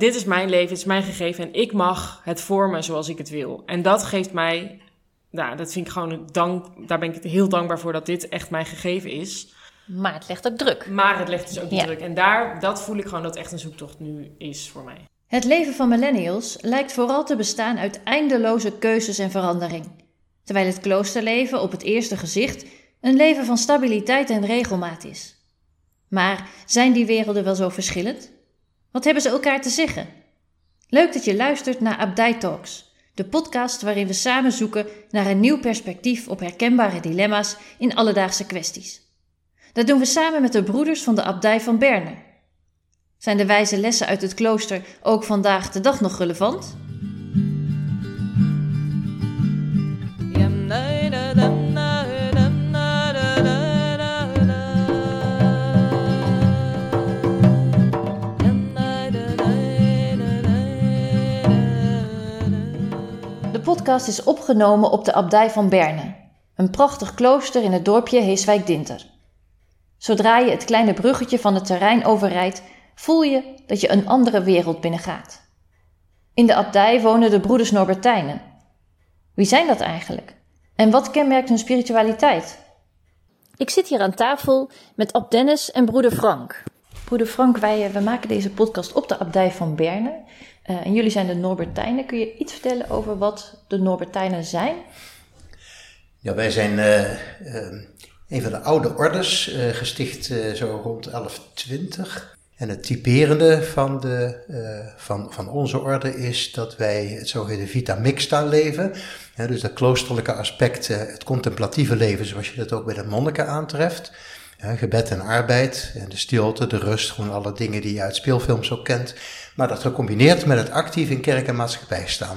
dit is mijn leven, het is mijn gegeven en ik mag het vormen zoals ik het wil. En dat geeft mij, nou, dat vind ik gewoon een dank, daar ben ik heel dankbaar voor dat dit echt mijn gegeven is. Maar het legt ook druk. Maar het legt dus ook Ja. druk. En daar, dat voel ik gewoon dat echt een zoektocht nu is voor mij. Het leven van millennials lijkt vooral te bestaan uit eindeloze keuzes en verandering. Terwijl het kloosterleven op het eerste gezicht een leven van stabiliteit en regelmaat is. Maar zijn die werelden wel zo verschillend? Wat hebben ze elkaar te zeggen? Leuk dat je luistert naar Abdij Talks, de podcast waarin we samen zoeken naar een nieuw perspectief op herkenbare dilemma's in alledaagse kwesties. Dat doen we samen met de broeders van de Abdij van Berne. Zijn de wijze lessen uit het klooster ook vandaag de dag nog relevant? De podcast is opgenomen op de Abdij van Berne, een prachtig klooster in het dorpje Heeswijk-Dinter. Zodra je het kleine bruggetje van het terrein overrijdt, voel je dat je een andere wereld binnengaat. In de abdij wonen de broeders Norbertijnen. Wie zijn dat eigenlijk? En wat kenmerkt hun spiritualiteit? Ik zit hier aan tafel met Ab Dennis en broeder Frank. Broeder Frank, wij eh, we maken deze podcast op de abdij van Berne. Eh, en jullie zijn de Norbertijnen. Kun je iets vertellen over wat de Norbertijnen zijn? Ja, wij zijn eh, eh, een van de oude ordes, gesticht zo rond 1120. En het typerende van, de, van, van onze orde is dat wij het zogeheten vita mixta leven. Dus dat kloosterlijke aspect, het contemplatieve leven, zoals je dat ook bij de monniken aantreft. Ja, gebed en arbeid, en de stilte, de rust, gewoon alle dingen die je uit speelfilms ook kent. Maar dat gecombineerd met het actief in kerk en maatschappij staan.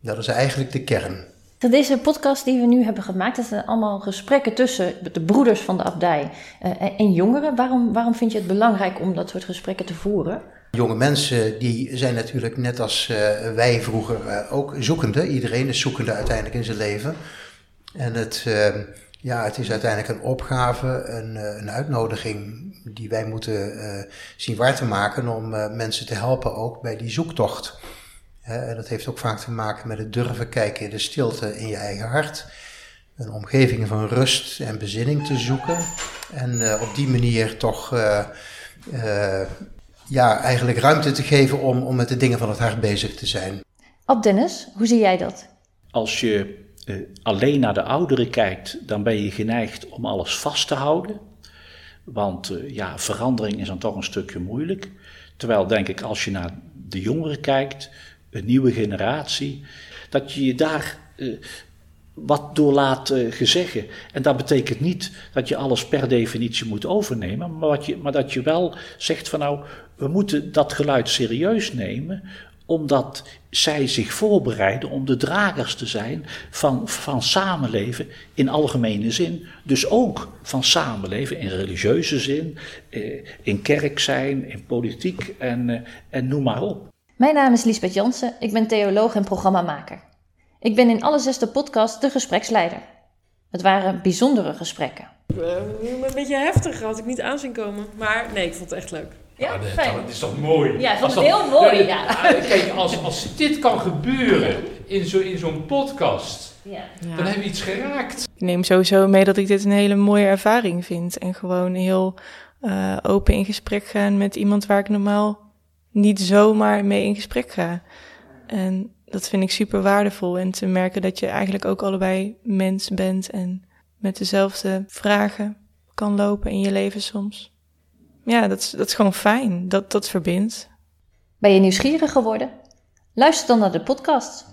Dat is eigenlijk de kern. Deze podcast die we nu hebben gemaakt, dat zijn allemaal gesprekken tussen de broeders van de abdij eh, en- en jongeren. Waarom, waarom vind je het belangrijk om dat soort gesprekken te voeren? Jonge mensen die zijn natuurlijk net als eh, wij vroeger eh, ook zoekende. Iedereen is zoekende uiteindelijk in zijn leven. En het, ja, het is uiteindelijk een opgave, een, eh, een uitnodiging die wij moeten eh, zien waar te maken om eh, mensen te helpen ook bij die zoektocht. Hè, en dat heeft ook vaak te maken met het durven kijken in de stilte in je eigen hart. Een omgeving van rust en bezinning te zoeken. En eh, op die manier toch eh, eh, ja, eigenlijk ruimte te geven om, om met de dingen van het hart bezig te zijn. Ab Dennis, hoe zie jij dat? Als je eh, alleen naar de ouderen kijkt, dan ben je geneigd om alles vast te houden. Want eh, ja, verandering is dan toch een stukje moeilijk. Terwijl denk ik, als je naar de jongeren kijkt, een nieuwe generatie, dat je je daar eh, wat door laat gezeggen. En dat betekent niet dat je alles per definitie moet overnemen, maar, wat je, maar dat je wel zegt van nou, we moeten dat geluid serieus nemen, omdat zij zich voorbereiden om de dragers te zijn van, van samenleven in algemene zin. Dus ook van samenleven in religieuze zin, eh, in kerk zijn, in politiek en, eh, en noem maar op. Mijn naam is Lisbeth Jansen, ik ben theoloog en programmamaker. Ik ben in alle zesde podcast de gespreksleider. Het waren bijzondere gesprekken. Eh, een beetje heftig had ik niet aan zien komen. Maar nee, ik vond het echt leuk. Ja, Dat is toch mooi? Ja, dat- heel mooi, ja. Kijk, als, als dit kan gebeuren in zo- in zo'n podcast, Ja. dan hebben we iets geraakt. Ik neem sowieso mee dat ik dit een hele mooie ervaring vind. En gewoon heel eh, open in gesprek gaan met iemand waar ik normaal niet zomaar mee in gesprek ga. En dat vind ik super waardevol. En te merken dat je eigenlijk ook allebei mens bent en met dezelfde vragen kan lopen in je leven soms. Ja, dat is, dat is gewoon fijn. Dat, dat verbindt. Ben je nieuwsgierig geworden? Luister dan naar de podcast.